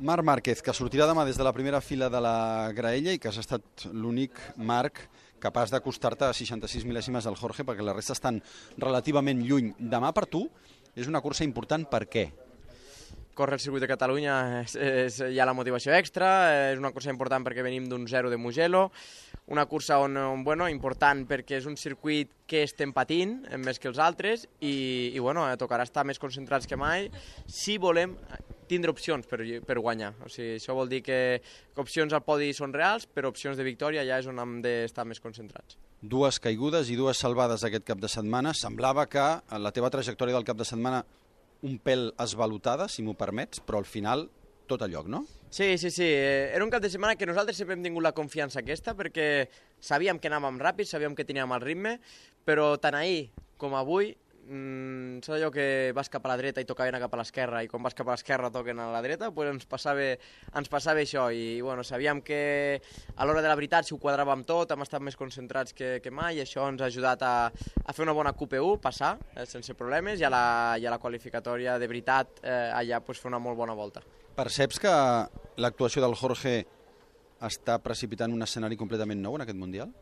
Marc Márquez, que sortirà demà des de la primera fila de la graella i que has estat l'únic Marc capaç d'acostar-te a 66 mil·lèsimes al Jorge perquè la resta estan relativament lluny. Demà per tu és una cursa important per què? córrer el circuit de Catalunya és, és, hi ha la motivació extra, és una cursa important perquè venim d'un zero de Mugello, una cursa on, on, bueno, important perquè és un circuit que estem patint més que els altres i, i bueno, tocarà estar més concentrats que mai si volem tindre opcions per, per guanyar. O sigui, això vol dir que, que opcions al podi són reals, però opcions de victòria ja és on hem d'estar més concentrats. Dues caigudes i dues salvades aquest cap de setmana. Semblava que la teva trajectòria del cap de setmana un pèl esvalutada, si m'ho permets, però al final tot a lloc, no? Sí, sí, sí. Eh, era un cap de setmana que nosaltres sempre hem tingut la confiança aquesta perquè sabíem que anàvem ràpid, sabíem que teníem el ritme, però tant ahir com avui mm, saps allò que vas cap a la dreta i tocava anar cap a l'esquerra i quan vas cap a l'esquerra toquen a la dreta, pues ens, passava, ens passava això i bueno, sabíem que a l'hora de la veritat si ho quadràvem tot hem estat més concentrats que, que mai i això ens ha ajudat a, a fer una bona QPU, passar eh, sense problemes i a la, i a la qualificatòria de veritat eh, allà pues, fer una molt bona volta. Perceps que l'actuació del Jorge està precipitant un escenari completament nou en aquest Mundial?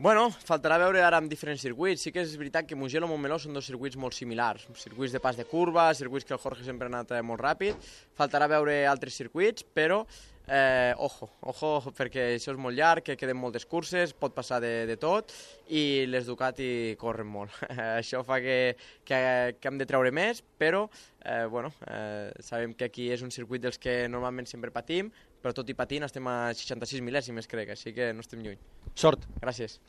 Bueno, faltarà veure ara amb diferents circuits. Sí que és veritat que Mugello i Montmeló són dos circuits molt similars. Circuits de pas de curva, circuits que el Jorge sempre ha anat eh, molt ràpid. Faltarà veure altres circuits, però eh, ojo, ojo, perquè això és molt llarg, que queden moltes curses, pot passar de, de tot, i les Ducati corren molt. això fa que, que, que hem de treure més, però eh, bueno, eh, sabem que aquí és un circuit dels que normalment sempre patim, però tot i patint estem a 66 mil·lèsimes, crec, així que no estem lluny. Sort. Gràcies.